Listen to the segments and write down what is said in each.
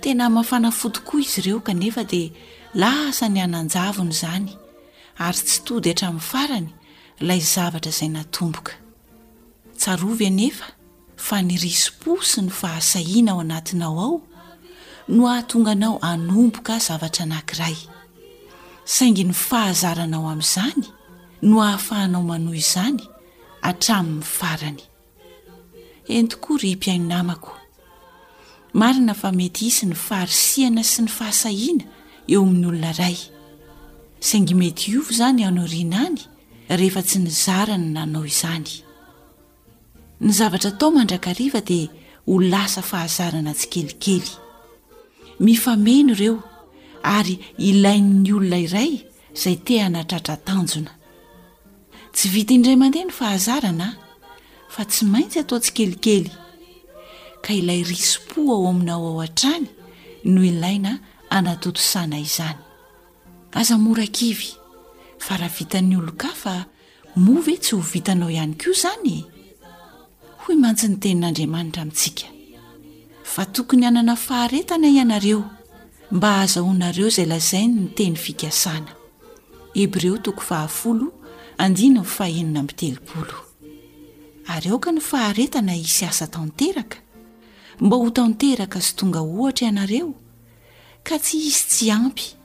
Tena mafana fo tokoa izy ireo kanefa dia lasa ny hanan-javony izany ary tsy tody hatramin'ny farany ilay zavatra izay natomboka. Tsarovy anefa fa ny risi-po sy ny fahasahiana ao anatinao ao no hahatonga anao hanomboka zavatra anankiray. Saingy ny fahazaranao amin'izany no ahafahanao manohy izany hatramin'ny farany. Eny tokoa ry mpihaino namako. Marina fa mety hisy ny faharisihana sy ny fahasahiana eo amin'ny olona iray. Saingy mety hiova izany any aoriana any rehefa tsy nizara ny nanao izany. Ny zavatra atao mandrakariva dia ho lasa fahazarana tsikelikely. Mifameno ireo ary ilain'ny olona iray izay te hanatratra tanjona. Tsy vita indray mandeha ny fahazarana fa tsy maintsy atao tsikelikely, ka ilay risi-po ao aminao ao hatrany no ilaina anatontosana izany. Aza mora kivy fa raha vitan'ny olon-kafa Moa ve tsy ho vitanao ihany koa izany e? Hoy mantsy ny tenin'Andriamanitra amintsika, fa tokony hanana faharetana ianareo mba hahazahoanareo izay lazainy ny teny fikasana. Hebreo toko fahafolo andininy fahenina amby telopolo. Ary aoka ny faharetana hisy asa tanteraka, mba ho tanteraka sy tonga ohatra ianareo, ka tsy hisy tsy ampy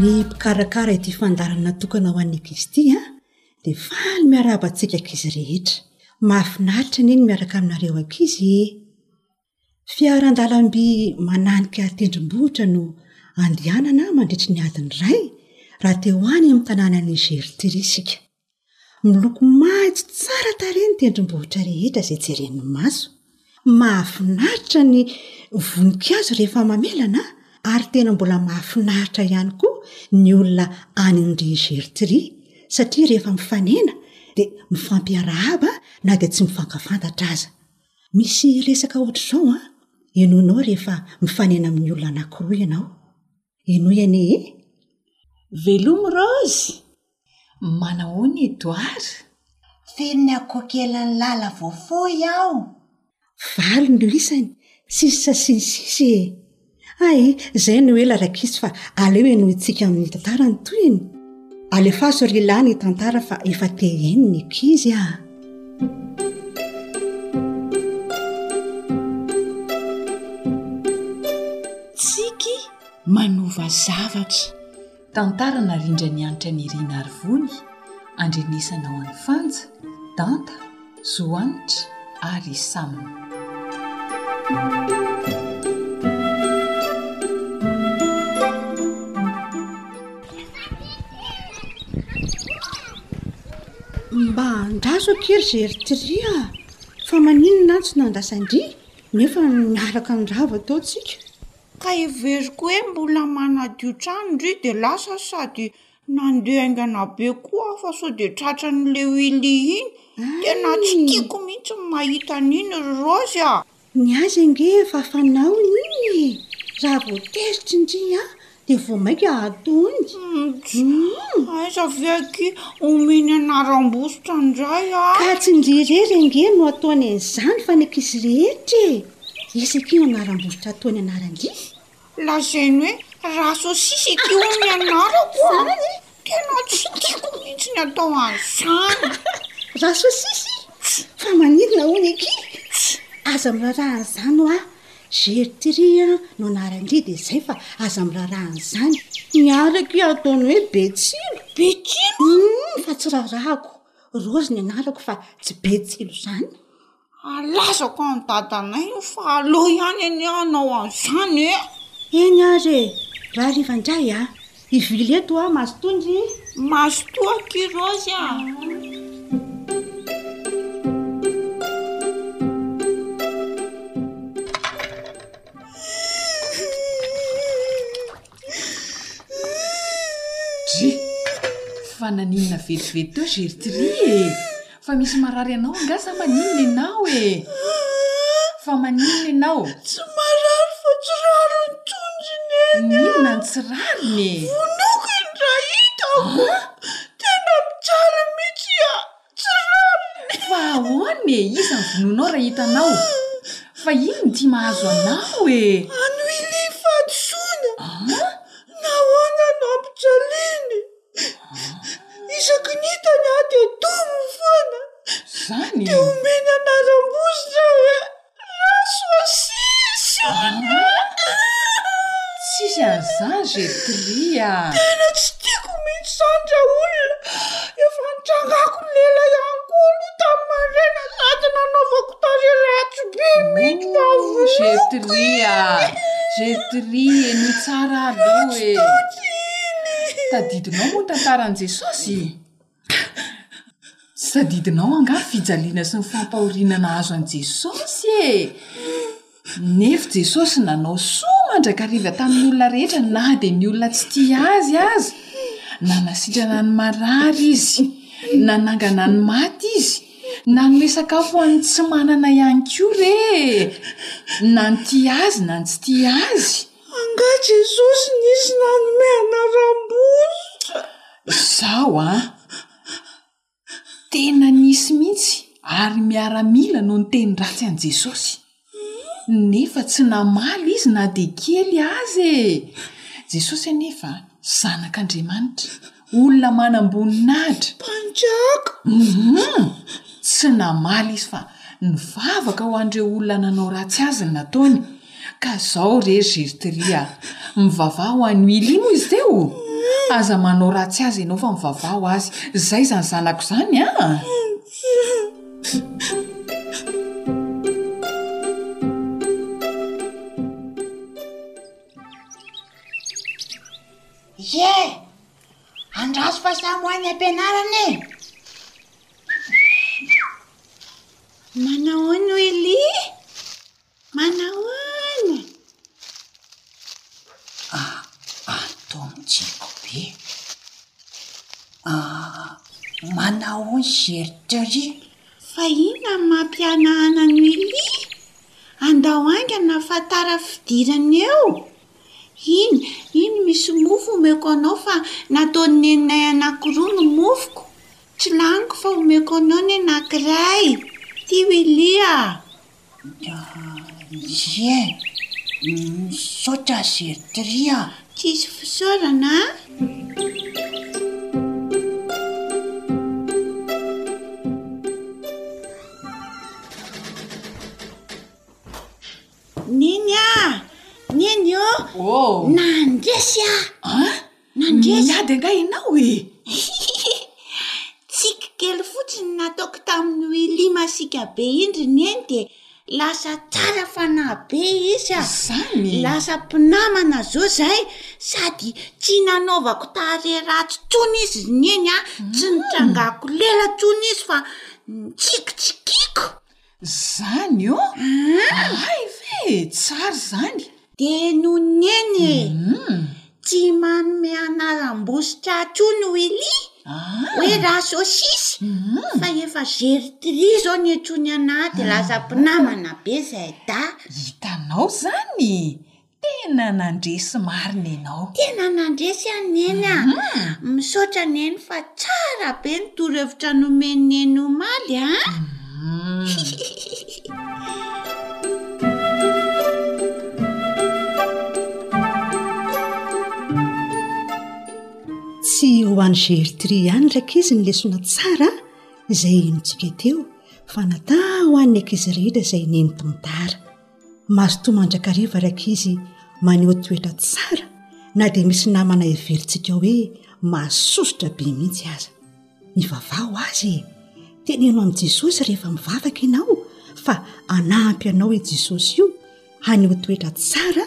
Ny mpikarakara ity fandaharana natokana ho an'ny ankizy ity dia faly miarahaba antsika ankizy rehetra. Mahafinaritra anie ny miaraka aminareo ankizy e! Fiaran-dalamby mananika tendrombohitra no andehanana mandritry ny adiny iray raha te ho any amin'ny tanànan'i Gertiri isika. Miloko maitso tsara tarehy ny tendrombohitra rehetra izay jeren'ny maso. Mahafinaritra ny voninkazo rehefa mamelana ary tena mbola mahafinaritra ihany koa ny olona any Nigeritriria satria rehefa mifanena dia mifampiarahaba na dia tsy mifankafantatra aza. Misy resaka ohatr'izao an, henoinao rehefa mifanena amin'ny olona anankiroa ianao. Henoy anie e! Velomy Rose! Manahoana Edouard? Feno ny akohokelin'ny lala voafoy aho. Valo no isany, sisa sy ny sisa e! Hay, izay no ela rakitsy fa aleo henointsika amin'ny tantara ny tohiny. Alefaso ry lahy ny tantara fa efa te hihaino ny ankizy a! Tsiky manova zavatra. Tantara narindra ny hanitra ny Riana ary Vony, andrenesana ho an'i Fanja, Danta, Zohanitra ary i Sam. Mba andraso akia ry Gertry a! Fa maninona aho tsy nandrasan-dry nefa miaraka nirava tao tsika? Ka heveriko hoe mbola manadio trano ndry de lasa sady nandeha haingana be koa aho fa sao dia tratran'le Willy iny, tena tsy tiako mihintsy ny mahita an'iny ry Raozy a! Ny azy ange efa fanaony iny e! Raha vao teritry ndry an! dia vao mainka ataony! Humm! Aiza ve akia omeny anaram-bositra ndray a! Ka tsy ndry irery ange no ataony an'izany fa ny ankizy rehetra e! Iza ity no anaram-bositra atoa ny anaran-gify? Lazainy hoe raha sosisy ity hono ny anarako a! Tena tsy tiako mihitsy ny atao an'izany! Raha sosisy? Fa maninona hono ity? Aza miraharaha an'izany hoa! Gertry an no anaran-dry dia izay fa aza miraharaha an'izany! Ny ahy re ky ataony hoe Betsilo! Betsilo? Humm fa tsy raharahako! Rozy ny anarako fa tsy Betsilo izany! Alazako any dadanay io fa aleo ihany anie hanao an'izany e! Eny ary e! Rahariva indray a! I Juliette hoa mazotoa ndry! Mazotoa aky i Rozy a! Dry! Fa naninona vetivety teo Gertry e! Fa misy marary anao angaha sa maninona ianao e! Fa maninona ianao? Tsy marary fa tsy rariny tondrony eny a! Inona no tsy rariny e! Vonoiko indray hitako! Tena mijaly mihitsy a! Tsolololol. Fa ahoana e? Iza ny vonoanao raha hita anao? Fa inn no tsy mahazo anao e? An'i Willy fahadisoana. An? Nahoana no ampijaliany? An? Isaky ny hitany ahy dia domm foana. Zany e? Dia omeny anaram-bositra ve? Tsisy an'izany Gertry a! Tena tsy tiako mihitsy izany Raoul, efa nitrangako ny lela ihany koa aloha tamin'ny maraina sady nanaovako tarehy ratsy be mihitsy fa vonoiko e! Tadidinao moa ny tantaran'i Jesosy? Tsy tadidinao angaha ny fijaliana sy ny fampahoriana nahazo an'i Jesosy e! Nefo Jesosy nanao soa mandrakariva tamin'ny olona rehetra na dia ny olona tsy tia azy aza. Nanasitrana ny marary izy, nanangana ny maty izy, nanome sakafo ho an'ny tsy manana ihany koa re e! Na ny tia azy na ny tsy tia azy. Angaha Jesosy nisy nanome anaram-bositra? Izaho an! Tena nisy mihitsy ary miaramila no niteny ratsy an'i Jesosy. Nefa tsy namaly izy na dia kely aza e! Jesosy anefa Zanak'Andriamanitra. Olona manam-boninahitra. Mpanjaka. Humm! Tsy namaly izy fa nivavaka ho an'ireo olona nanao ratsy azy ny nataony. Ka izao re ry Gertry a! Mivavaha ho an'i Willy moa izy teo? Aza manao ratsy azy ianao fa mivavaha ho azy. Izay izany zanako izany an! Ie! Andraso fa samy ho any am-pianarana e! Manahoana o Elly? Manahoana? Antonijiko be! Manahoana Gertry? Fa inona no mampihanahana an'i Willy? Andao haingana fa tara fidirana eo! Iny, iny misy mofo omeko anao fa nataon'i neninay anankiroa ny mofoko. Tsy laniko fa omeko anao ny anankiray. Ty Willy a! Ndriie! Misaotra Gertry a! Tsisy fisaorana a! Neny a! Neny ô! Oh! Nandresy aho! An? Nandresy! Niady angaha ianao e? Hihihi! Tsiky kely fotsiny nataoko tamin'i Willy masiaka be iny ry Neny dia lasa tsara fanahy be izy a! Izany? Lasa mpinamana izao izahay sady tsy nanaovako tarehy ratsy intsony izy ry Neny a! Tsy nitrangako lela intsony izy fa nitsikitsikiako! Zany oh! Ahay ve e! Tsara zany! Dia noneny e! Tsy manome anaram-bositra atsony o Willy hoe ra sosisy fa efa Gertry izao ny antsoiny anah dia lasa mpinamana be zahay dahy. Hitanao zany! Tena nandresy marina ianao. Tena nandresy aho Neny a! Misaotra Neny fa tsara be ny torohevitra nomen'i Neny omaly Tsy ho an'i Gertry ihany ry ankizy ny lesona tsara izay henontsika teo fa natao ho an'ny ankizy rehetra izay nentim-tara. Mazotoa mandrakariva ry ankizy maneho toetra tsara na dia misy namana heverintsika hoe mahasosotra be mihitsy aza. Mivavaha ho azy e! Teneno amin'i Jesosy rehefa mivavaka ianao fa hanampy anao i Jesosy io haneho toetra tsara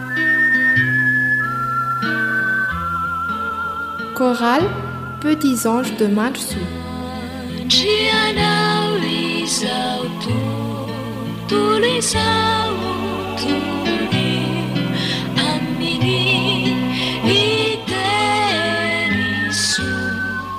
Chorale Petits Anges de Mandrosoa. Andrianao izao tontolo izao Torio amin'i Teny soa.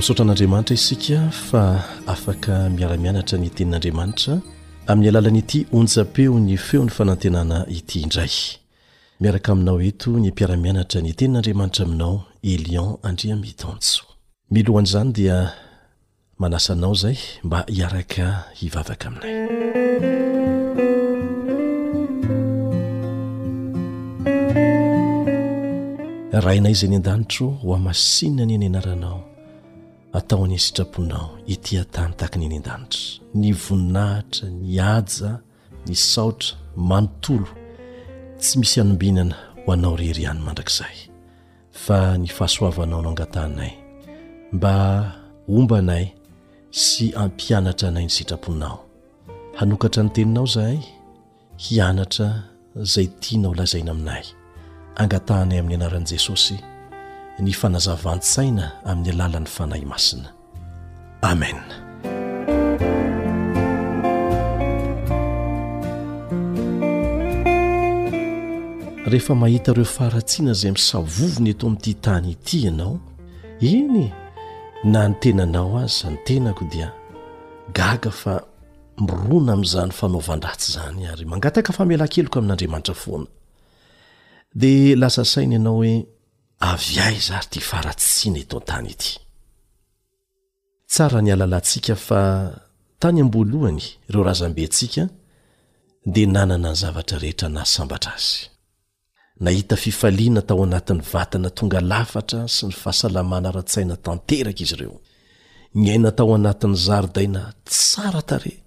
misaotra an'andriamanitra isika fa afaka miara-mianatra ny tenin'andriamanitra amin'ny alalan'ity onja-peo ny feo ny fanantenana ity indray miaraka aminao eto ny mpiara-mianatra ny tenin'andriamanitra aminao elion andriamitanjo milohan'izany dia Manasa anao izay mba hiaraka hivavaka aminay. Rainay izay any an-danitro ho hamasinina anie ny anaranao atao any sitraponao ety an-tany tahaka ny any an-danitra ny voninahitra ny haja Misaotra manontolo tsy misy anombinana ho anao rery ihany mandrakizay fa ny fahasoavanao no angatahanay mba homba anay sy ampianatra anay ny sitraponao hanokatra ny teninao zahay hianatra izay tianao lazaina aminay. Angatahanay amin'ny anaran'i Jesosy ny fanazavan-tsaina amin'ny alalan'ny Fanahy Masina. Amena. rehefa mahita ireo faharatsiana izay misavovona eto amin'ity tany ity ianao eny na ny tenanao azy ny tenako dia gaga fa Mirona amin'izany fanaovan-dratsy izany ary mangataka famelan-keloka amin'Andriamanitra foana. Dia lasa saina ianao hoe, Avy aiza ary ity faharatsiana eto an-tany ity? Tsara ny halalantsika fa tany am-boalohany ireo razambentsika dia nanana ny zavatra rehetra nahasambatra azy. Nahita fifaliana tao anatin'ny vatana tonga lafatra sy ny fahasalamana ara-tsaina tanteraka izy ireo. Niaina tao anatin'ny zaridaina tsara tarehy,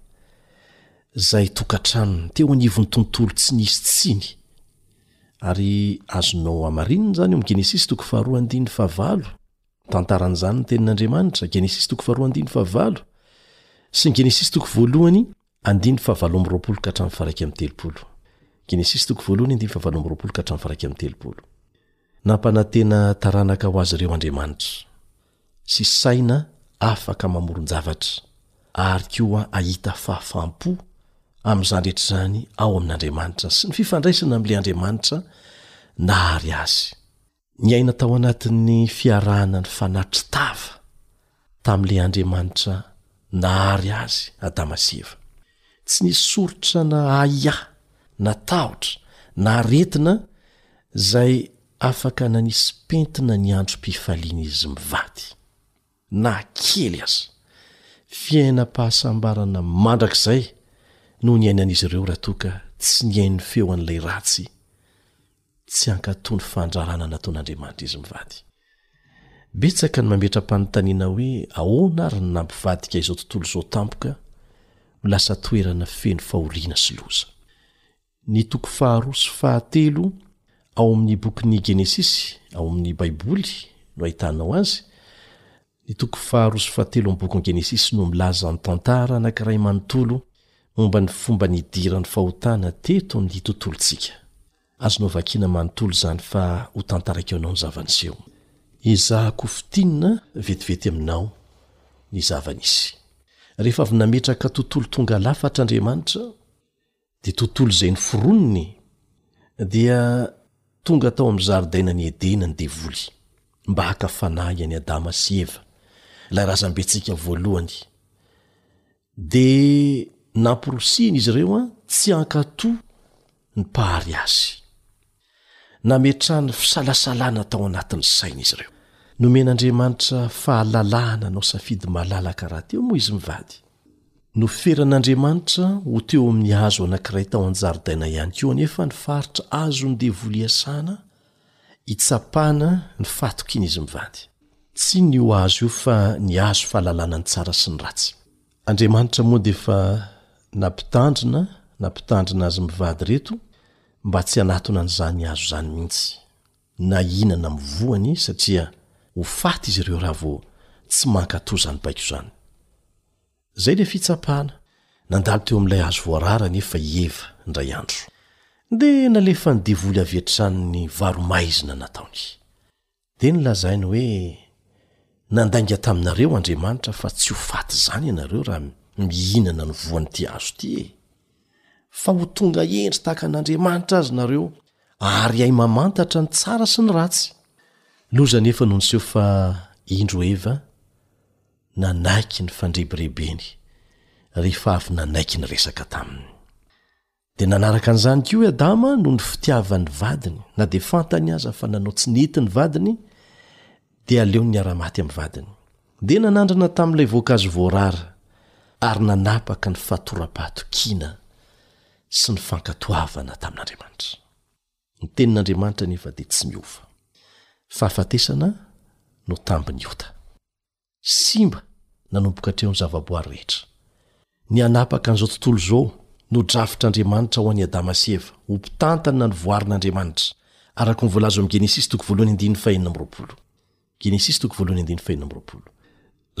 izay tokantranony, teo anivon'ny tontolo tsy nisy tsiny. Ary azonao hamarinina izany ao amin'ny Genesisy toko faharoa andininy fahavalo, tantara an'izany ny Tenin'Andriamanitra, Genesisy toko faharoa andininy fahavalo, sy ny Genesisy toko voalohany Andininy fahavalo amby roapolo ka hatramin'ny faharaika amby telopolo. Genesisy toko voalohany andininy fahavalo amby roapolo ka hatramin'ny faharaika amby telopolo. Nampanantena taranaka ho azy ireo Andriamanitra, sy saina afaka mamoron-javatra, ary koa hahita fahafaham-po amin'izany rehetra izany ao amin'Andriamanitra sy ny fifandraisana amin'ilay Andriamanitra nahary azy. Niaina tao anatin'ny fiarahana ny fanahy tsy tava tamin'ilay Andriamanitra nahary azy Adama sy Eva. Tsy nisy soritra na ahiahy na tahotra na aretina izay afaka nanisy pentina ny androm-pifalian'izy mivady, na kely aza. Fiainam-pahasambarana mandrakizay no niainan'izy ireo raha toa ka tsy nihaino ny feon'ilay ratsy. Tsy hankatò ny fandrarana nataon'Andriamanitra izy mivady. Betsaka ny mametra-panontaniana hoe ahoana ary ny nampivadika izao tontolo izao tampoka ho lasa toerana feno fahoriana sy loza. Ny toko faharoa sy fahatelo ao amin'ny bokin'ny Genesisy ao amin'ny Baiboly no ahitanao azy, Ny toko faharoa sy fahatelo amin'ny bokin'ny Genesisy no milaza ny tantara anankiray manontolo momba ny fomba nidiran'ny fahotana teto amin'ny tontolontsika. Azonao vakiana manontolo izany fa ho tantaraiko anao ny zava-niseho. Ezahako fintinina vetivety aminao ny zava-nisy. Rehefa avy nametraka tontolo tonga lafatra Andriamanitra, Dia tontolo izay noforoniny dia tonga tao amin'ny zaridainan'i Edena ny devoly mba haka fanahy an'i Adama sy Eva, ilay razambentsika voalohany. Dia namporisihina izy ireo tsy hankato ny Mpahary azy. Nametrahany fisalasalana tao anatin'ny sainy izy ireo. Nomen'Andriamanitra fahalalahana hanao safidy malalaka rahateo moa izy mivady. Noferan'Andriamanitra ho teo amin'ny hazo anankiray tao an-jaridaina ihany koa anefa ny faritra azon'ny devoly iasana hitsapana ny fahatokian'izy mivady. Tsy iny io hazo io fa ny hazo fahalalana ny tsara sy ny ratsy. Andriamanitra moa dia efa nampitandrina na mpitandrina azy mivady reto mba tsy hanatona an'izany hazo izany mihitsy na hihinana amin'ny voany satria ho faty izy ireo raha vao tsy mankatò izany baiko izany. Izay ilay fitsapana. Nandalo teo amin'ilay hazo voarara anefa i Eva indray andro. Dia nalefan'ny devoly avy hatrany ny varo-maizina nataony. Dia nolazainy hoe, Nandainga taminareo Andriamanitra fa tsy ho faty izany ianareo raha mihinana ny voan'ity hazo ity e! Fa ho tonga hendry tahaka an'Andriamanitra azy nareo, ary hay mamantatra ny tsara sy ny ratsy. Loza anefa no niseho fa indro Eva nanaiky ny fandrebirebeny rehefa avy nanaiky niresaka taminy. Dia nanaraka an'izany koa i Adama noho ny fitiavan'ny vadiny, na dia fantany aza fa nanao tsy nety ny vadiny, dia aleony niara-maty amin'ny vadiny. Dia nanandrana tamin'ilay voankazo voarara, ary nanapaka ny fatoram-pahatokiana sy ny fankatoavana tamin'Andriamanitra. Ny tenin'Andriamanitra anefa dia tsy miova. Fahafatesana no tambin'ny ota. Simba nanomboka hatreo ny zavaboary rehetra. Ny hanapaka an'izao tontolo izao no drafitr'Andriamanitra ho an'i Adama sy Eva, ho mpitantana na ny voarin'Andriamanitra, araka ny voalaza ao amin'ny Genesisy toko voalohany andininy fahenina amby roapolo. Genesisy toko voalohany andininy fahenina amby roapolo.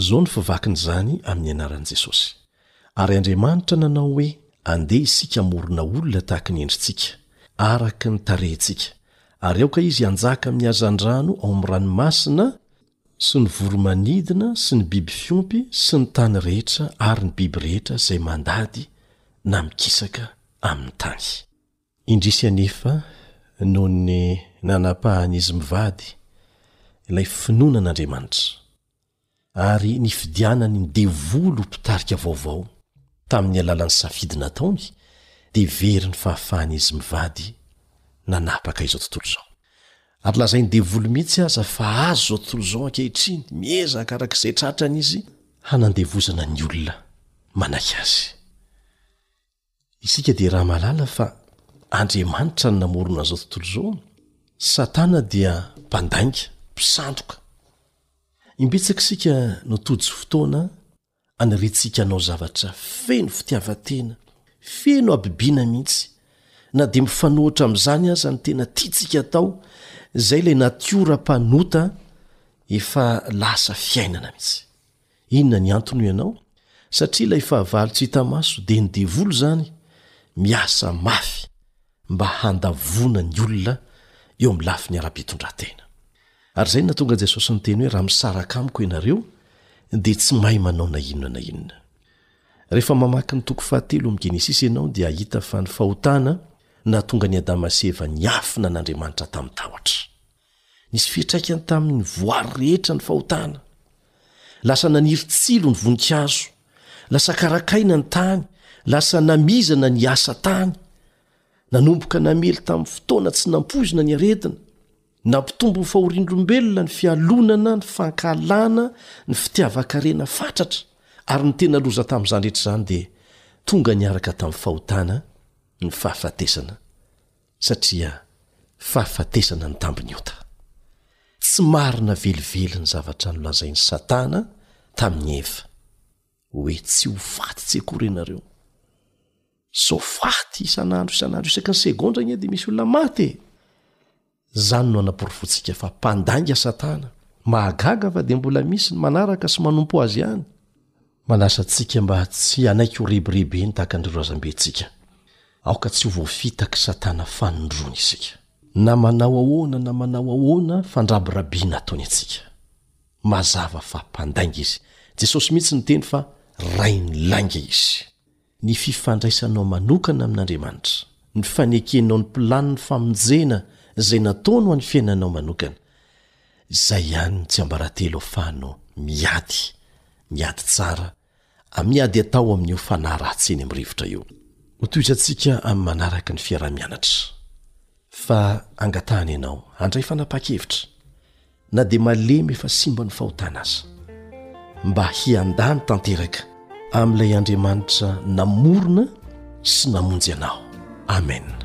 Izao ny fivakin'izany amin'ny anaran'i Jesosy, Ary Andriamanitra nanao hoe, Andeha isika hamorona olona tahaka ny endritsika, araka ny tarehintsika, ary aoka izy hanjaka amin'ny hazandrano ao amin'ny ranomasina, sy ny voro-manidina sy ny biby fiompy sy ny tany rehetra ary ny biby rehetra izay mandady na mikisaka amin'ny tany. Indrisy anefa, noho ny nanapahan'izy mivady ilay finoana an'Andriamanitra ary nifidianany ny devoly ho mpitarika vaovao tamin'ny alalan'ny safidy nataony, dia very ny fahafahan'izy mivady nanapaka izao tontolo izao. Ary lazain'ny devoly mihitsy aza fa azy izao tontolo izao ankehitriny, miezaka araka izay tratrany izy hanandevozana ny olona manaiky azy. Isika dia raha mahalala fa Andriamanitra no namorona an'izao tontolo izao, Satana dia mpandainga, mpisandoka. Imbetsaka isika no tojo fotoana, Aniriantsika hanao zavatra feno fitiavan-tena, feno habibiana mihitsy, na dia mifanohitra amin'izany aza ny tena tiantsika atao, izay ilay natiora mpanota efa lasa fiainana mihitsy. Inona ny antony, hoy ianao? Satria ilay fahavalo tsy hita maso, dia ny Devoly izany, miasa mafy. mba handavoana ny olona eo amin'ny lafiny ara-pitondrantena. Ary izay no nahatonga an'i Jesosy niteny hoe, Raha misaraka amiko ianareo, dia tsy mahay manao na inona na inona. Rehefa mamaky ny toko fahatelo amin'ny Genesisy ianao dia hahita fa ny fahotana nahatonga an'i Adama sy Eva niafina an'Andriamanitra tamin-tahotra. Nisy fiantraikany tamin' ny voary rehetra ny fahotana. Lasa naniry tsilo ny voninkazo, lasa karakaina ny tany, lasa namizana ny asa tany. Nanomboka namely tamin' ny fotoana tsy nampoizina ny aretina. Nampitombo ny fahorian' olombelona ny fialonana, ny fankahalana, ny fitiavan-karena fatratra, ary ny tena loza tamin' izany rehetra izany dia tonga niaraka tamin' ny fahotana ny fahafatesana. Satria fahafatesana ny tambin'ny ota. Tsy marina velively ny zavatra nolazain'i Satana tamin'i Eva, hoe tsy ho faty tsy akory ianareo. Sao faty isan'andro isan'andro, isaky ny segondra anie dia misy olona maty e! Izany no hanaporofoantsika fa mpandainga Satana. Mahagaga fa dia mbola misy ny manaraka sy manompo azy ihany. Manasa antsika mba tsy hanaiky ho rebirebeny tahaka an'ireo razambentsika. Aoka tsy ho voafitak'i Satana fanindroany isika. Na manao ahoana na manao ahoana fandrabirabiana ataony antsika, mazava fa Mpandainga izy. Jesosy mihitsy niteny fa Rain'ny lainga izy. Ny fifandraisanao manokana amin'Andriamanitra, ny fanekenao ny planiny famonjena izay nataony ho an'ny fiainanao manokana, izay ihany no tsiambaratelo afahanao miady, miady tsara amin'ny ady atao amin'io fanahy ratsy eny amin'ny rivotra io. Ho tohizantsika amin'ny manaraka ny fiaraha-mianatra, fa angatahana ianao handray fanapahan-kevitra, na dia malemy efa simba ny fahotana aza, mba hiandany tanteraka amin'ilay Andriamanitra namorona sy namonjy anao. Amena.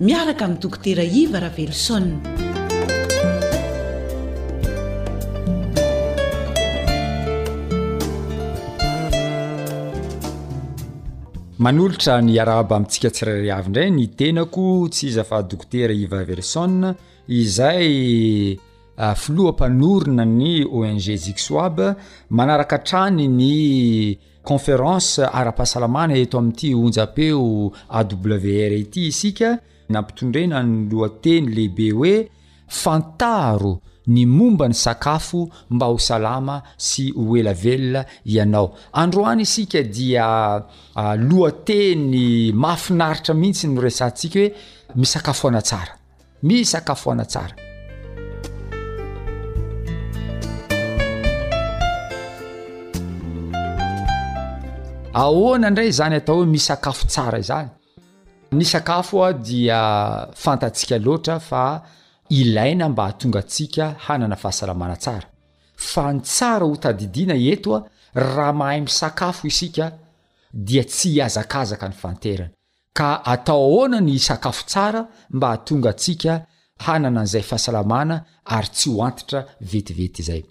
miaraka amin'i Dokotera Iva Raveloson. Manolotra ny iarahaba amintsika tsirairay avy indray ny tenako tsy iza fa dokotera Iva Verson izay ah, filoha mpanorina ny ONG Zixwab manaraka hatrany ny Conférence ara-pahasalamana eto amin'ity onjam-peo AWR ity isika nampitondrena ny lohateny lehibe hoe Fantaro ny momba ny sakafo mba ho salama sy ho ela velona ianao. Androany isika dia ah, lohateny mahafinaritra mihitsy no resahantsika hoe misakafoana tsara. Misakafoana tsara. Ahoana indray izany atao hoe misakafo tsara izany? Ny sakafo a dia fantatsika loatra fa ilaina mba hahatonga antsika hanana fahasalamana tsara. Fa ny tsara ho tadidiana eto a raha mahay misakafo isika dia tsy hiazakazaka ny fanterana. Ka atao ahoana ny hisakafo tsara mba hahatonga antsika hanana an'izay fahasalamana ary tsy ho antitra vetivety izay?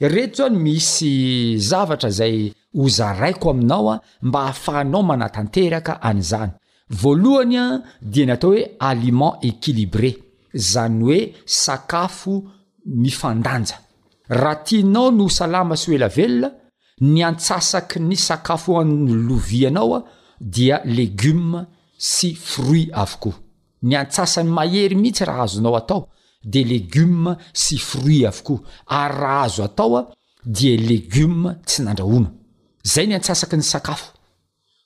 Ireto izany misy zavatra izay hozaraiko aminao mba hahafahanao manatanteraka an'izany. Voalohany dia ny atao hoe aliments équilibrés, izany hoe sakafo mifandanja. Raha tianao ny ho salama sy ho ela velona Ny antsasaky ny sakafo ao amin'ny lovianao dia legioma sy fruit avokoa. Ny antsasany mahery mihitsy raha azonao atao dia legioma sy fruit avokoa ary raha azo atao dia legioma tsy nandrahoana. Izay ny antsasaky ny sakafo.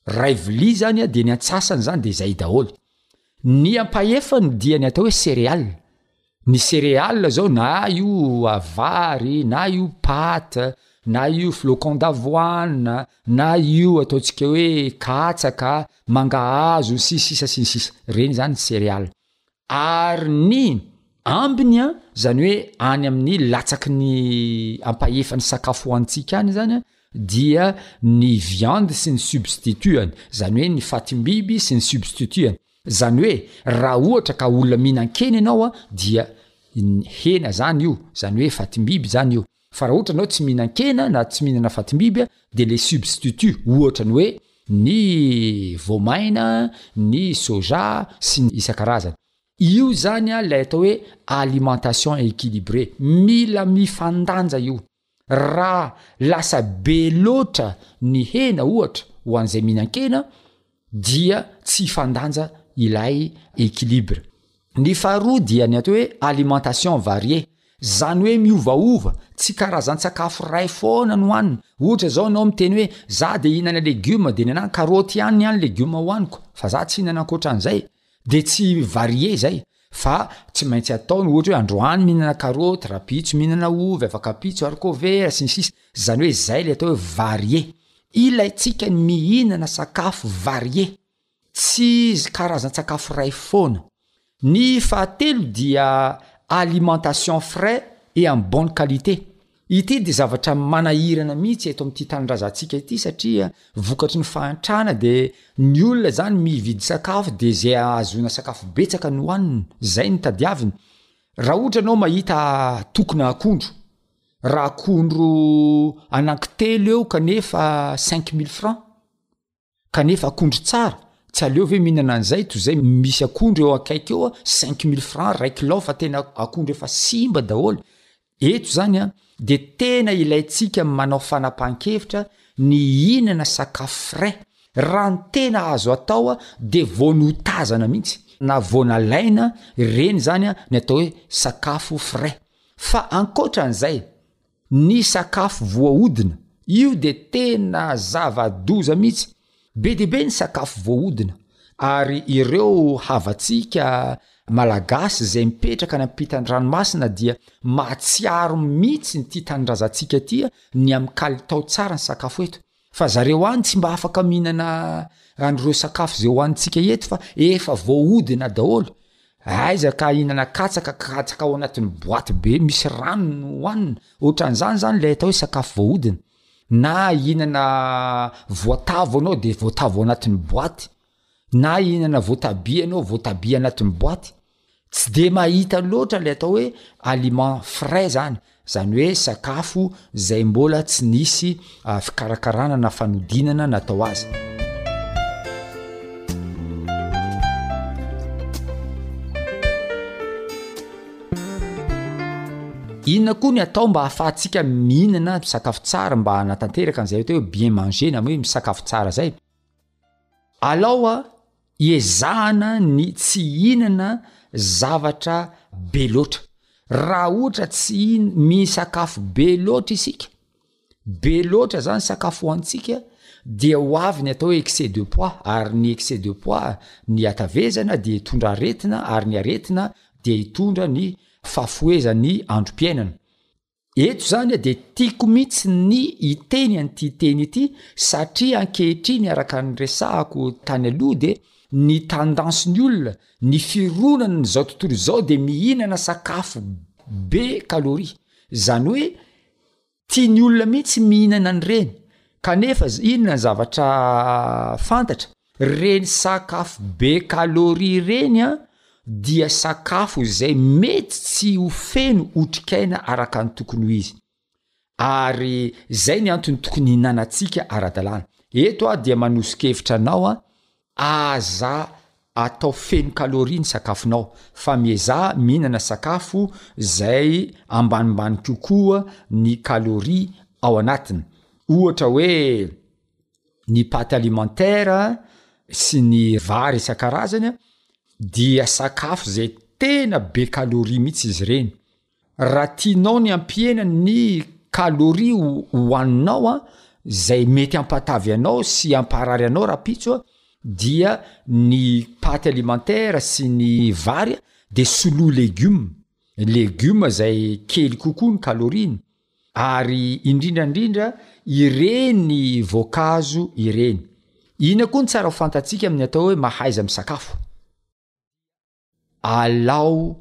Ray vilia zany a de ny antsasany zany de zay daholo. Ny ampahefany dia ny atao hoe céréales. Ny céréales zao na io vary, na io pâte, na io flocon d'avoine, na io ataontsika hoe katsaka, mangahazo, sy ny sisa sy ny sisa. Reny zany ny céréales. Ary ny ambiny an, zany hoe any amin'ny latsaky ny ampahefan'ny sakafo hohanintsika any zany an, dia ny viande sy ny substitut-any, zany hoe ny fatim-biby sy ny substitut-any. Zany hoe raha ohatra ka olona mihinan-kena ianao an, dia hena zany io, zany hoe fatim-biby zany io, Fa raha ohatra ianao tsy mihinan-kena na tsy mihinana fatim-biby dia le substitut ohatra ny hoe ny voamaina, ny soja sy ny isan-karazany. Io izany ilay atao hoe alimentation equilibrée. Mila mifandanja io. Raha lasa be loatra ny hena ohatra ho an'izay mihinan-kena, dia tsy hifandanja ilay équilibre. Ny faharoa dia ny atao hoe alimentation variée, izany hoe miovaova, tsy karazan-tsakafo iray foana no hanina, ohatra izao ianao miteny hoe za dia hihinana legioma dia nenah karaoty ihany ny any legioma hohaniko fa za tsy hihinana ankoatra an'izay, Dia tsy varié izay fa tsy maintsy atao ny ohatra hoe androany mihinana karoty, rapitso mihinana ovy, afakapitso, haricovera, sy ny sisa Izany hoe izay ilay atao hoe varié. Ilaintsika ny mihinana sakafo varié, tsy karazan-tsakafo iray foana. Ny fahatelo dia alimentation frais et en bonne qualité. Ity dia zavatra manahirana mihitsy eto amin'ity tanindrazantsika ity satria vokatry ny fahantrana dia ny olona izany mividy sakafo dia izay ahazoana sakafo betsaka no hanina, izay no tadiaviny. Raha ohatra ianao mahita tokona akondro, raha akondro anankitelo eo kanefa cinq mille francs, kanefa akondro tsara tsy aleo ve mihinana an'izay to izay misy akondro eo akaiky eo a cinq mille franc ray kilao fa tena akondro efa simba daholo eto izany a de tena ilaintsika manao fanapahan-kevitra ny hihinana sakafo frais raha ny tena azo atao a de voany hotazana mihitsy na voana laina ireny izany a ny atao hoe sakafo frais fa ankoatra an'izay Ny sakafo voahodina, io dia tena zava-doza mihitsy. Be dia be ny sakafo voahodina, ary ireo havantsika Malagasy izay mipetraka any ampitan-dranomasina dia mahatsiaro mihitsy ity tanindrazantsika ity ny amin'ny kalitao tsara ny sakafo eto. Fa zareo any tsy mba afaka mihinana an'ireo sakafo izay hohanintsika eto fa efa voahodina daholo. Aiza ka ahinana katsaka, katsaka ao anatin'ny boaty be misy rano no hohanina. Ohatran'izany izany ilay atao hoe sakafo voahodina. Na hihinana voatavo ianao dia voatavo ao anatin'ny boaty. na hihinana voatabia ianao, voatabia anatin'ny boaty, tsy dia mahita loatra ilay atao hoe aliment frais zany, zany hoe sakafo izay mbola tsy nisy ah, fikarakarana na fanodinana natao azy. Inona koa ny atao mba hahafahantsika mihinana sakafo tsara mba hanatanteraka an'izay atao hoe bien manger na hoe misakafo tsara zay? Alao a iezahana ny tsy ihinana zavatra be loatra raha ohatra tsy hin misakafo be loatra isika be loatra zany sakafo hoantsika dia ho avy ny atao hoe excès de poids ary ny excès de poids ny hatavezana dia hitondra aretina ary ny aretina dia hitondra ny fahafohezan'ny androm-piainana Eto izany dia tiako mihitsy ny hiteny an'ity teny ity satria ankehitriny araka ny resahako tany aloha dia ny tendance ny olona, ny fironana ny zao tontolo izao dia mihinana sakafo be calorie. Izany hoe tian'ny olona mihitsy mihinana an'ireny kanefa inona ny zavatra fantatra? Reny sakafo be calorie ireny dia sakafo izay mety tsy ho feno otrikaina araka ny tokony ho izy. Ary izay ny antony tokony hihinanantsika ara-dalàna. Eto aho dia manoso-kevitra anao an, aza atao feno calorie ny sakafonao fa miezaha mihinana sakafo izay ambanimbany kokoa ny calorie ao anatiny. Ohatra hoe ny pate alimentaire sy ny vary isan-karazany dia sakafo izay tena be kaloria mihitsy izy ireny raha tianao ny ampihena ny kaloria hohaninao a izay mety hampatavy anao sy hamparary anao raha pitso a dia ny pate alimentaire sy ny vary a de soloa legioma legioma izay kely kokoa ny kaloriany Ary indrindra indrindra ireny voankazo ireny. Ina koa ny tsara ho fantatsika amin'ny atao hoe mahaiza misakafo? Alao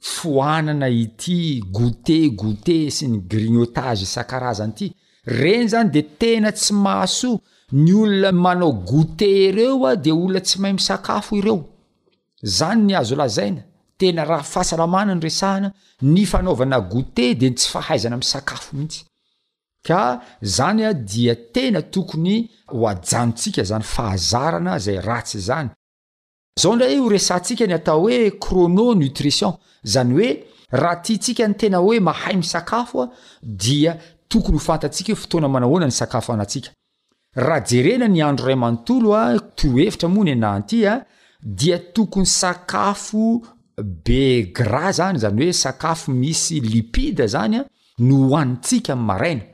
foanana ity goûter goûter sy ny grignotage isan-karazany ity. Reny zany de tena tsy mahasoa, ny olona manao goûter ireo a de olona tsy mahay misakafo ireo. Zany ny azo lazaina, tena raha fahasalamana no resahana, ny fanaovana goûter dia ny tsy fahaizana misakafo mihitsy. Ka zany dia tena tokony ho ajanontsika zany fahazarana zay ratsy zany. Zao ndray io resahantsika ny atao hoe chrono nutrition, zany hoe raha tiantsika ny tena hoe mahay misakafo dia tokony ho fantatsika hoe fotoana manahoana ny sakafo anantsika. Raha jerena ny andro ray manontolo a, torohevitra moa ny ananty a, dia tokony sakafo be gras zany, zany hoe sakafo misy lipide zany a, no hohanintsika amin'ny maraina.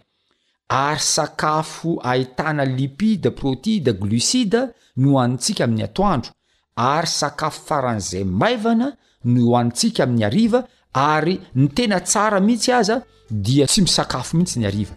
Ary sakafo ahitana lipide, protide, glucide no hohanintsika amin'ny atoandro. Ary sakafo faran'izay maivana no hohanintsika amin'ny hariva, ary ny tena tsara mihitsy aza dia tsy misakafo mihitsy ny hariva.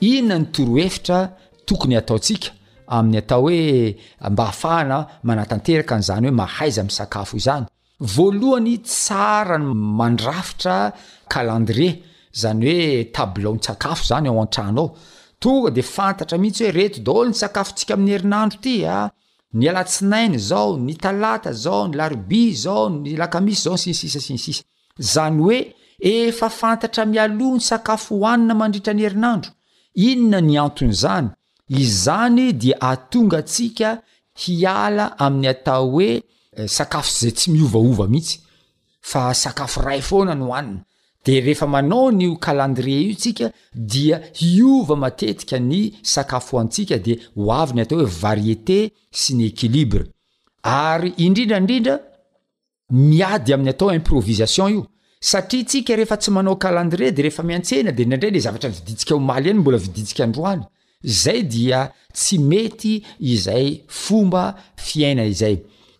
Inona ny torohevitra tokony hataontsika amin'ny atao hoe mba hahafahana manatanteraka an'izany hoe mahaiza misakafo izany? Voalohany tsara ny mandrafitra calendrier, zany hoe tabilaon-tsakafo zany ao an-trano ao, tonga de fantatra mihitsy hoe reto daholo ny sakafontsika amin'ny herinandro ty a, ny alatsinainy zao, ny talata zao, ny larobia zao, ny lakamisy zao, sy ny sisa sy ny sisa. Zany hoe efa fantatra mialoha ny sakafo hohanina mandritra ny herinandro. Inona ny anton'izany? Izany dia hahatonga antsika hiala amin'ny atao hoe sakafo izay tsy miovaova mihitsy fa sakafo iray foana no hanina. Dia rehefa manao an'io calendrier io tsika dia hiova matetika ny sakafo hohanintsika dia ho avy ny atao hoe variété sy ny équilibre. Ary indrindra indrindra, miady amin'ny atao improvisation io satria tsika rehefa tsy manao calendrier de rehefa miantsena de indraindray le zavatra vidintsika omaly eny mbola vidintsika androany zay dia tsy mety izay fomba fiaina izay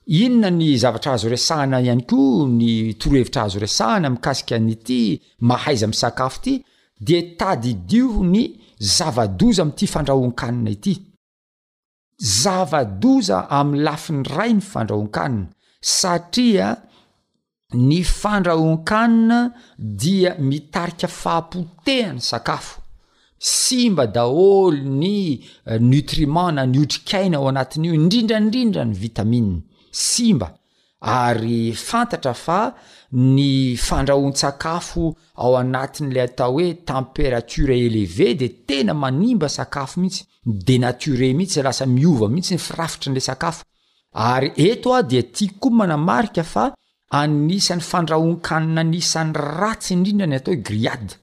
inona ny zavatra azo resahana ihany koa ny torohevitra azo resahana mikasika nyity mahaiza ami'ny sakafo ty dia tadidio ny zava-doza ami'ity fandrahoan-kanina ity Zava-doza amin'ny lafiny iray ny fandrahoan-kanina satria ny fandrahoan-kanina dia mitarika fahapotehan'ny sakafo, simba daholo ny nutriments na ny otrikaina ao anatin'io indrindra indrindra ny vitamines, simba. Ary fantatra fa ny fandrahoan-tsakafo ao anatin'ilay atao hoe température élevée dia tena manimba sakafo mihitsy, mi-dénaturer mihitsy, lasa miova mihitsy ny firafitr'ilay sakafo. Ary eto aho dia tiako koa manamarika fa anisan'ny fandrahoan-kanina anisan'ny ratsy indrindra ny atao hoe grillade.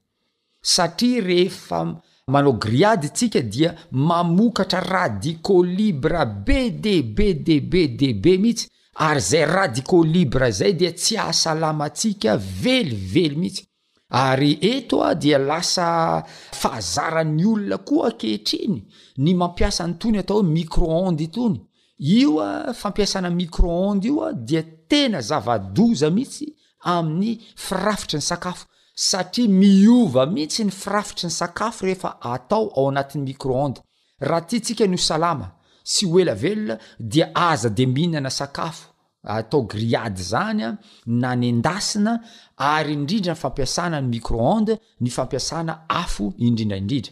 Satria rehefa manao grillade isika dia mamokatra radicolibre be dia be dia be dia be mihitsy ary izay radicolibre izay dia tsy hahasalama antsika velively mihitsy. Ary eto dia lasa fahazaran'ny olona koa ankehitriny ny mampiasa an'itony atao hoe micro-ondes itony Io fampiasana micro-ondes io dia tena zava-doza mihitsy amin'ny firafitry ny sakafo satria miova mihitsy ny firafitry ny sakafo rehefa atao ao anatin'ny micro-ondes. Raha tiantsika ny ho salama sy ho ela velona dia aza dia mihinana sakafo atao grillade izany na nendasina ary indrindra ny fampiasana ny micro-ondes ny fampiasana afo indrindra indrindra.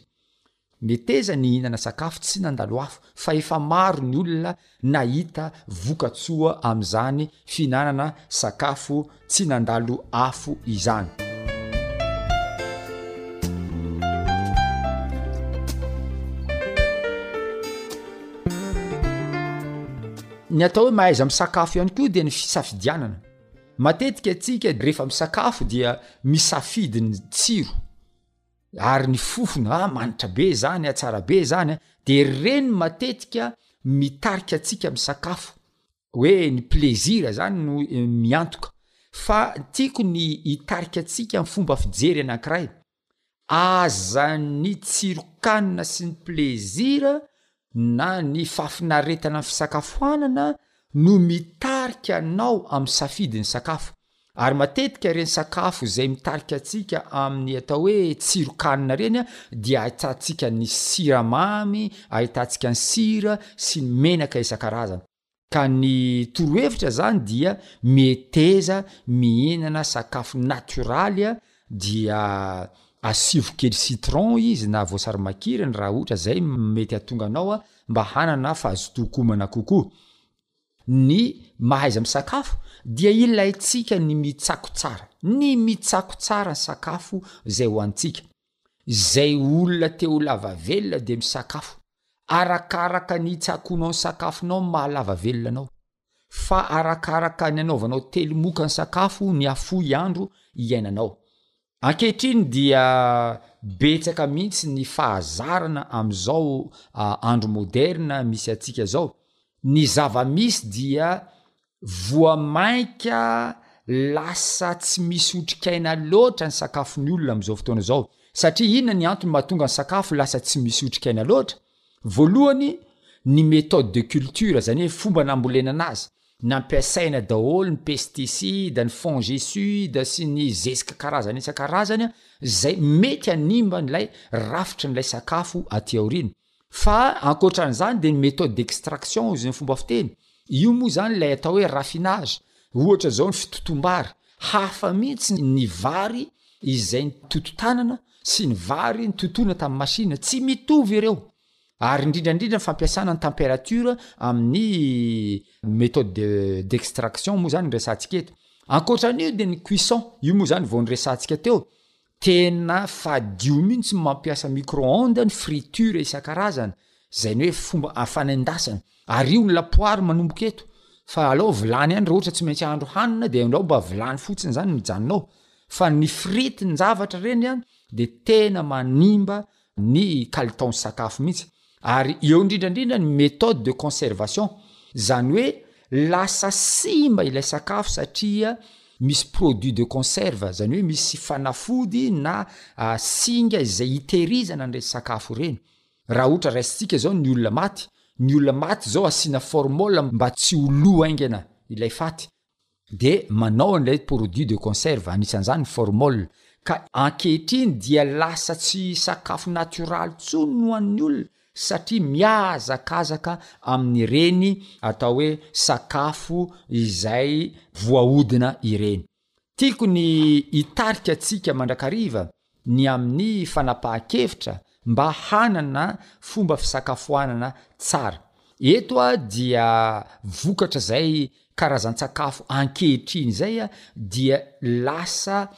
Meteza ny hihinana sakafo tsy nandalo afo fa efa maro ny olona nahita vokatsoa amin'izany fihinanana sakafo tsy nandalo afo izany. Ny atao hoe mahaiza misakafo ihany koa dia ny fisafidianana. Matetika antsika rehefa misakafo dia misafidy ny tsiro. ary ny fofona ah manitra be zany ah tsara be zany ah de reny matetika mitarika atsika am sakafo hoe ny plaisir zany no miantoka fa tiako ny hitarika atsika am fomba fijery anakiray aza ny tsirokanina sy ny plaisir na ny fahafinaretana amin'ny fisakafoanana no mitarika anao amin'ny safidy ny sakafo, ary matetika ireny sakafo izay mitarika antsika amin'ny atao hoe tsiron-kanina ireny dia ahitantsika ny siramamy, ahitantsika ny sira sy ny menaka isan-karazany. Ka ny torohevitra zany dia meteza mihinana sakafo natioraly dia asivo kely citron izy na voasary makirana raha ohatra zay mety hatonga anao mba hanana fahazotoan-komana kokoa. Ny mahaiza misakafo dia ilaintsika ny mitsako tsara, ny mitsako tsara ny sakafo zay hohanintsika. Izay olona te ho lava velona dia misakafo arakaraka ny itsakoanao ny sakafonao no maha lava velona anao. Fa arakaraka ny anaovanao telimoka ny sakafo ny hafoy andro iainanao. Ankehitriny dia betsaka mihitsy ny fahazarana amin'izao andro moderina misy antsika izao. Ny zava-misy dia Voa mainka lasa tsy misy otrikaina loatra ny sakafon'ny olona amin'izao fotoana izao. Satria inona ny antony mahatonga ny sakafo lasa tsy misy otrikaina loatra? Voalohany, ny méthode de culture, izany hoe fomba nambolenana azy. Nampiasaina daholo ny pesticides, ny fongicides sy ny zezika karazany isan-karazany izay mety hanimba an'ilay rafitry an'ilay sakafo aty aoriana. Fa ankoatran'izany dia ny méthode d'extraction hozy ny fomba fiteny, io moa izany ilay atao hoe raffinage, ohatra izao ny fitotoam-bary, hafa mihitsy ny vary izay nitoto-tanana sy ny vary nototoina tamin'ny machine, tsy mitovy ireo, ary indrindra indrindra ny fampiasana ny température amin'ny méthode d'extraction moa izany no resahantsika eto. Ankoatran'io dia ny cuisson, io moa izany vao noresahantsika teo, Tena fadio mintsy ny mampiasa micro onde ny friture isan-karazany, zay ny hoe fomba afanendasana. Ario ny lapoaly manomboka eto, fa alao vilany ihany raha ohatra tsy maintsy ahandro hanina dia alao mba vilany fotsiny zany mijanona ao, fa ny frite ny zavatra reny an dia tena manimba ny kalitaon'ny sakafo mihitsy ary eo indrindra indrindra ny méthode de conservation izany hoe lasa simba ilay sakafo satria misy produit de conserve izany hoe misy fanafody na singa izay hitehirizana an'ireny sakafo ireny raha ohatra raisintsika izao ny olona maty ny olona maty izao asiana formol mba tsy ho lo haingana ilay faty de manao an'ilay produit de conserve, anisan'izany ny formol, ka ankehitriny dia lasa tsy sakafo natioraly intsony ny ho an'ny olona satria mihazakazaka amin'ireny atao hoe sakafo izay voahodina ireny. Tiako ny hitarika antsika mandrakariva ny amin'ny fanapahan-kevitra mba hanana fomba fisakafoanana tsara. Eto dia vokatra izay karazan-tsakafo ankehitriny izay dia lasa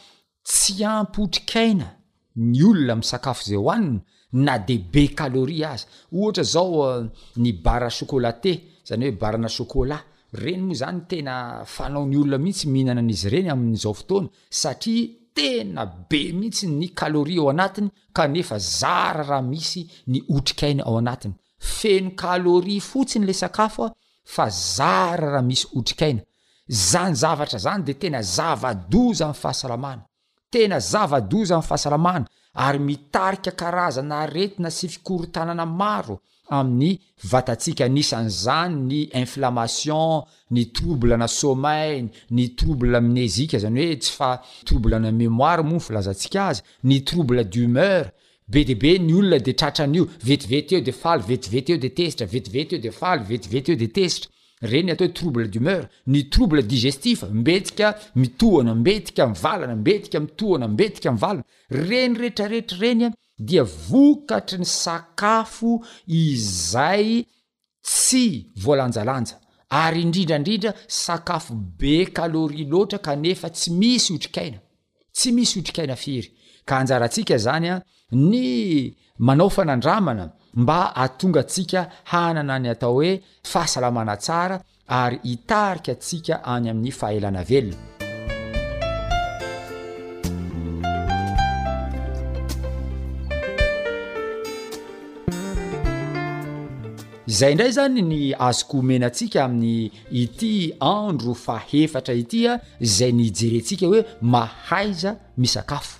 tsy ampy otrikaina ny olona amin'ny sakafo izay hohanina na dia be calorie aza. Ohatra izao ny barres chocolaté, izany hoe barana chocolat, ireny moa izany tena fanaon'ny olona mihitsy mihinana an'izy ireny amin'izao fotoana satria tena be mihitsy ny calorie ao anatiny kanefa zara raha misy ny otrikaina ao anatiny, feno calorie fotsiny le sakafo a fa zara raha misy otrikaina, zany zavatra zany de tena zava-doza am fahasalamana, tena zava-doza am fahasalamana ary mitarika karazana aretina sy fikorontanana maro amin'ny vatantsika anisan'izany ny inflammation, ny trouble ana sommeil, ny trouble amnésique izany hoe tsy fa trouble ana mémoire moa ny filazantsika azy, ny trouble d'humeur, be dia be ny olona dia tratran'io, vetivety eo dia faly, vetivety eo dia tezitra, vetivety eo dia faly, vetivety eo dia tezitra, ireny atao hoe trouble d'humeur, ny trouble digestif, mbetika mitohana, mbetika mivalana, mbetika mitohana, mbetika mivalana, ireny rehetra rehetra ireny dia vokatry ny sakafo izay tsy voalanjalanja ary indrindra indrindra sakafo be calorie loatra kanefa tsy misy otrikaina, tsy misy otrikaina firy, ka anjarantsika izany ny manao fanandramana mba hahatonga antsika hanana ny atao hoe fahasalamana tsara ary hitarika antsika any amin'ny fahaelana velona. Izay indray zany ny azoko omena antsika amin'ny ity andro fahefatra ity a, izay nijerentsika hoe mahaiza misakafo.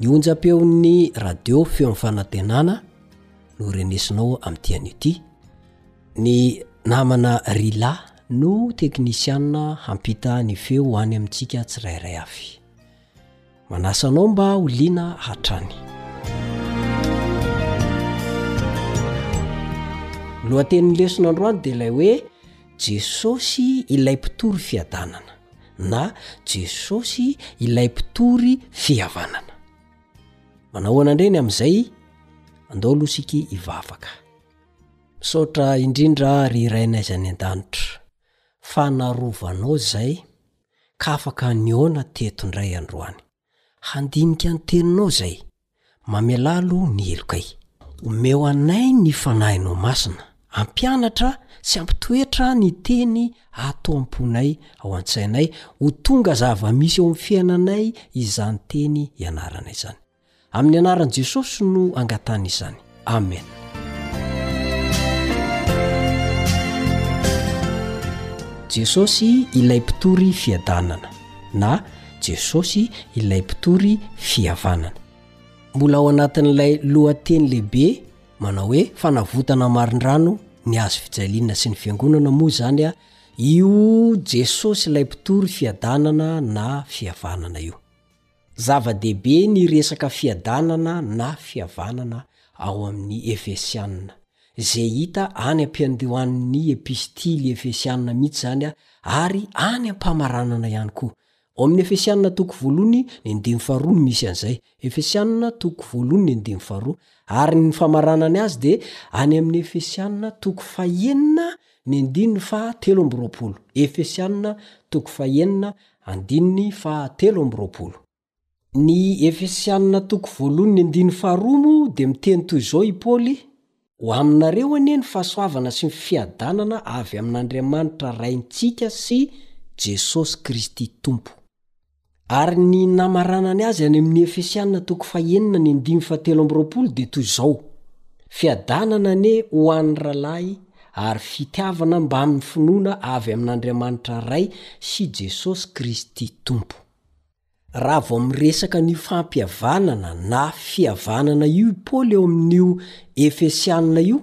Ny onjam-peon'ny radio feon'ny fanantenana no renesinao amin'ity anio ity. Ny namana Rila no teknisiana hampita ny feo ho any amintsika tsirairay avy. Manasa anao mba ho liana hatrany. Lohatenin'ny lesona androany dia ilay hoe Jesosy ilay mpitory fiadanana na Jesosy ilay mpitory fihavanana. Manao ahoana indray ny amin'izay? Andao aloha isika hivavaka. Misaotra indrindra ry Rainay izay any an-danitra fa narovanao izay ka afaka nihaona teto indray androany. Handinika ny teninao izay. Mamelà aloha ny helokay. Omeo anay ny Fanahinao Masina. Ampianatra sy ampitoetra ny Teny ato am-ponay, ao an-tsainay, ho tonga zava-misy ao amin'ny fiainanay izany Teny ianarana izany. Amin'ny anaran'i Jesosy no angatahana izany. Amena. Jesosy ilay mpitory fiadanana na Jesosy ilay mpitory fihavanana. Mbola ao anatin'ilay lohateny lehibe manao hoe fanavotana marindrano ny hazo fijaliana sy ny fiangonana moa izany a io Jesosy ilay mpitory fiadanana na fihavanana io. Zava-dehibe ny resaka fiadanana na fihavanana ao amin' ny Efesiana. Izay hita any am-piandohan' ny Epistily Efesiana mihitsy izany ary any am-pamaranana ihany koa. Ao amin' ny Efesiana toko voalohany ny andininy faharoa no misy an' izay. Efesiana toko voalohany ny andininy faharoa. Ary ny famaranany azy dia any amin' ny Efesiana toko fahenina Ny andininy faha telo amby roapolo. Efesiana toko fahenina andininy faha telo amby roapolo. Ny Efesiana toko voalohany ny andininy faha roa moa dia miteny toy izao i Paoly, Ho aminareo anie ny fahasoavana sy ny fiadanana avy amin'Andriamanitra Raintsika sy Jesosy Kristy Tompo. Ary ny namaranany azy any amin'ny Efesiana toko fahenina ny andimy fahatelo amby roapolo dia toy izao, Fiadanana anie ho an'ny rahalahy ary fitiavana mbamin'ny finoana avy amin'Andriamanitra Ray sy Jesosy Kristy Tompo. Raha vao miresaka an'io fampihavanana na fihavanana io i Paoly eo amin'io Efesiana io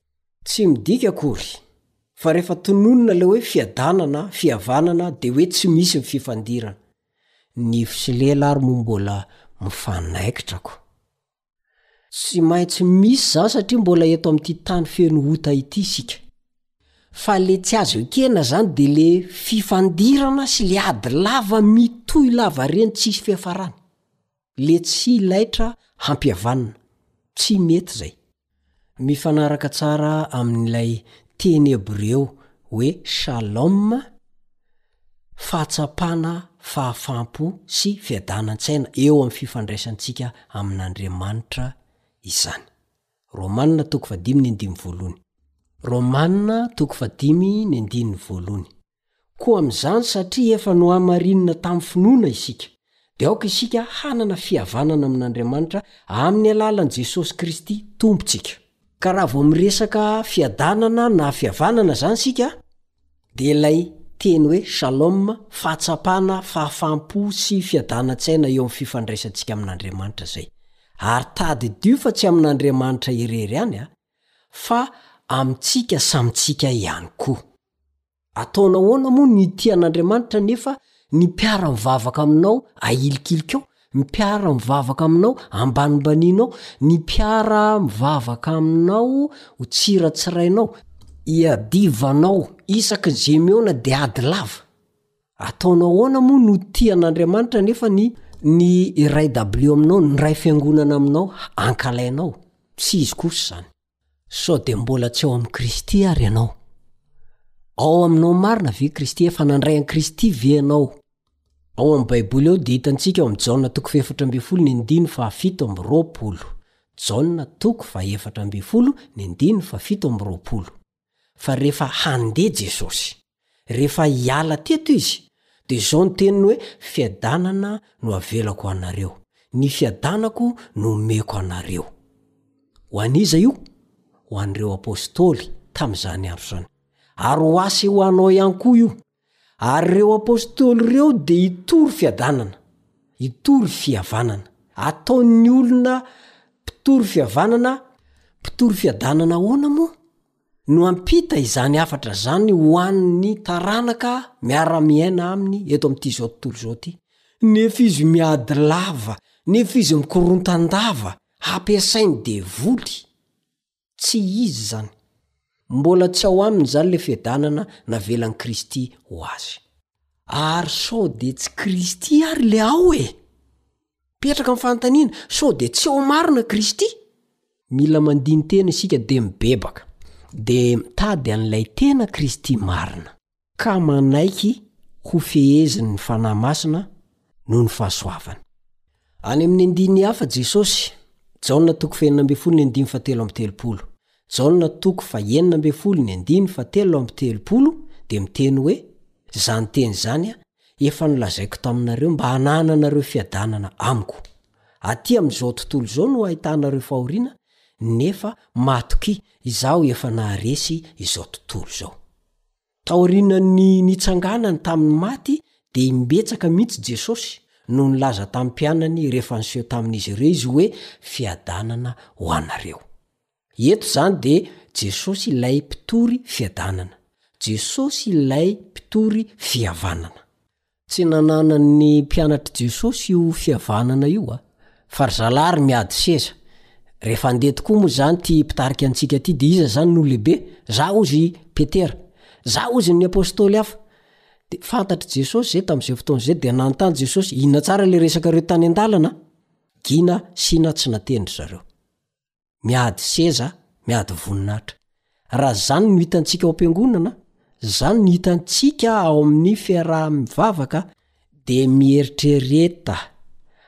Tsy midika akory, fa rehefa tononina ilay hoe fiadanana, fihavanana, dia hoe tsy misy ny fifandirana. Nify sy lela ary moa mbola mifanaikitra ko. Tsy maintsy misy izany satria mbola eto amin'ity tany feno ota ity isika. Fa le tsy azo ekena zany de le fifandirana sy le ady lava mitohy lava reny tsisy fiafarany. le tsy ilaitra hampihavanina, tsy mety zay. Mifanaraka tsara amin'ilay teny hebreo hoe shalom, fahatsapana, fahafaham-po sy fiadanan-tsaina eo amin'ny fifandraisantsika amin'Andriamanitra izany. Romana toko fahadimy ny andininy voalohany. Romana toko fahadimy ny andininy voalohany. Koa amin'izany, satria efa nohamarinina tamin'ny finoana isika, dia aoka isika hanana fihavanana amin'Andriamanitra amin'ny alalan'i Jesosy Kristy Tompontsika. Ka raha vao miresaka fiadanana na fihavanana izany isika, dia ilay teny hoe shalom, fahatsapana, fahafaham-po sy fiadanan-tsaina eo amin'ny fifandraisantsika amin'Andriamanitra izay. Ary tadidio fa tsy amin'Andriamanitra irery ihany, fa amintsika samintsika ihany koa. Ataonao ahoana moa ny hitia an'Andriamanitra nefa ny mpiara-mivavaka aminao ahilikilikao, ny mpiara-mivavaka aminao ambanimbanianao, ny mpiara-mivavaka aminao hotsiratsirainao, iadivanao isaky izay mihaona dia ady lava? Ataonao ahoana moa ny hotia an'Andriamanitra nefa ny ny iray dabilio aminao, ny iray fiangonana aminao ankalainao? Tsy izy kosa izany. Sao dia mbola tsy ao amin'i Kristy àry ianao? Ao aminao marina ve Kristy? Efa nandray an'i Kristy ve ianao? Ao amin'ny Baiboly ao dia hitantsika ao amin'ny Jaona toko fahefatra ambin'ny folo ny andininy fahafito amby roapolo. Jaona toko fahefatra ambin'ny folo ny andininy fahafito amby roapolo. fa rehefa handeha Jesosy. Rehefa hiala teto Izy, dia izao ny teniny hoe, Fiadanana no avelako ho anareo. Ny fiadanako no omeko anareo. Ho an'iza io? Ho an'ireo Apostoly tamin'izany andro izany. Ary ho ahy sy ho anao ihany koa io. Ary ireo apostoly ireo dia hitory fiadanana, hitory fihavanana. Ataon'ny olona mpitory fihavanana. Mpitory fiadanana ahoana moa no hampita izany hafatra izany ho an'ny taranaka miara-miaina aminy eto amin'ity izao tontolo izao ity, nefa izy miady lava, nefa izy mikorontan-dava, hampiasain'ny devoly? Tsy izy izany. Mbola tsy ao aminy izany ilay fiadanana navelan'i Kristy ho azy. Ary sao dia tsy Kristy ary ilay ao e? Mipetraka ny fanontaniana, sao dia tsy ao marina Kristy? Mila mandini-tena isika dia mibebaka, dia mitady an'ilay tena Kristy marina. ka manaiky hofehezin' ny Fanahy Masina noho ny fahasoavany. Any amin' ny andininy hafa Jesosy, Jaona toko fahenina ambin'ny folo ny andininy fahatelo amby telopolo, Jaona toko fahenina ambin'ny folo ny andininy fahatelo amby telopolo dia miteny hoe, Izany teny izany efa nolazaiko taminareo mba hanananareo fiadanana amiko. Aty amin' izao tontolo izao no ahitanareo fahoriana, nefa matokia, Izaho efa naharesy izao tontolo izao. Taorian'ny nitsanganany tamin'ny maty, dia imbetsaka mihitsy Jesosy no nilaza tamin'ny mpianany rehefa niseho tamin'izy ireo izy hoe, Fiadanana ho anareo. Eto izany dia Jesosy ilay Mpitory fiadanana. Jesosy ilay Mpitory fihavanana. Tsy nananan'ny mpianatr'i Jesosy io fihavanana io a! Fa ry zalahy ry miady seza! Rehefa handeha tokoa moa izany ity mpitarika antsika ity dia iza izany no lehibe? Za hozy i Petera! Za hozy ny apostoly hafa! Dia fantatr'i Jesosy izay tamin'izay fotoana izay dia nanontany Jesosy inona tsara ilay resaka ireo tany an-dalana a! Gina, Sina, tsy nateny ry zareo. miady seza miady voninahitra raha zany no hitantsika ao am-piangonana zany no hitantsika ao amin'ny fiaraha-mivavaka de mieritrereta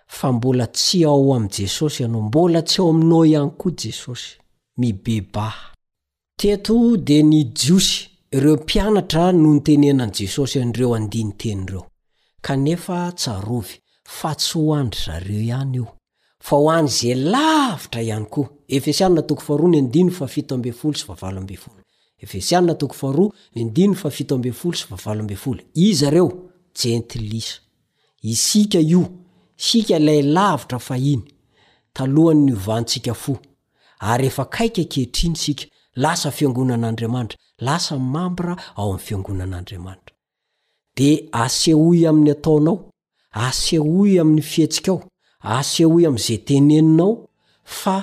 fa mbola tsy ao amin'i Jesosy ianao mbola tsy ao aminao ihany koa Jesosy mibebaha Teto dia ny Jiosy, ireo mpianatra no nitenenan'i Jesosy an'ireo andinin-teny ireo. Kanefa tsarovy fa tsy ho an-dry zareo ihany io, fa ho an'izay lavitra ihany koa. Efesiana toko faharoa ny andininy fahafito ambin'ny folo sy fahavalo ambin'ny folo. Efesiana toko faharoa ny andininy fahafito ambin'ny folo sy fahavalo ambin'ny folo. Iza ireo? Jentilisa. Isika io, isika ilay lavitra fahiny, talohan'ny niovantsika fo. Ary efa akaiky ankehitriny isika lasa fiangonan'Andriamanitra, lasa mambra ao amin'ny fiangonan'Andriamanitra. Dia asehoy amin'ny ataonao, asehoy amin'ny fihetsikao, asehoy amin'izay teneninao fa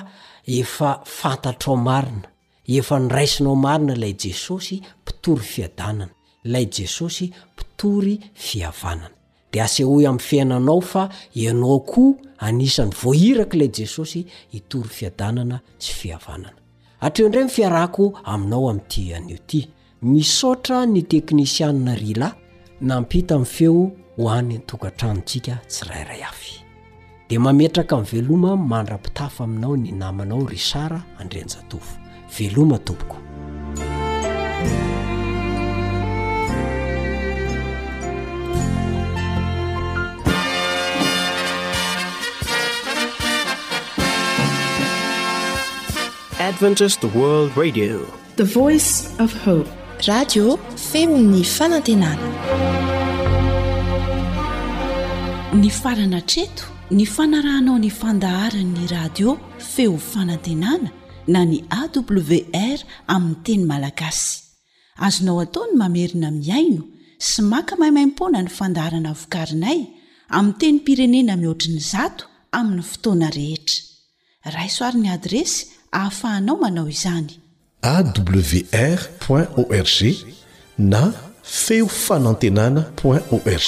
efa fantatrao marina, efa noraisinao marina ilay Jesosy mpitory fiadanana, ilay Jesosy mpitory fihavanana. Dia asehoy amin'ny fiainanao fa ianao koa anisan'ny voairak'ilay Jesosy hitory fiadanana sy fihavanana. Hatreo indray ny fiarahako aminao amin'ity anio ity. Misaotra ny teknisianina Rila nampita ny feo ho an'ny tokantranontsika tsirairay avy. Dia mametraka ny veloma mandra-pitafa aminao ny namanao Richard Andrianjatovo. Veloma tompoko. Adventist World Radio The voice of hope. Radio feon'ny fanantenana. Nifarana hatreto ny fanarahanao ny fandaharan'ny radio feo fanantenana na ny AWR amin'ny teny malagasy. Azonao atao ny mamerina mihaino sy maka maimaimpoana ny fandaharana vokarinay amin'ny tenim-pirenena mihoatry ny zato amin'ny fotoana rehetra. Raiso ary ny adiresy ahafahanao manao izany. awr point org na feo fanantenana point org.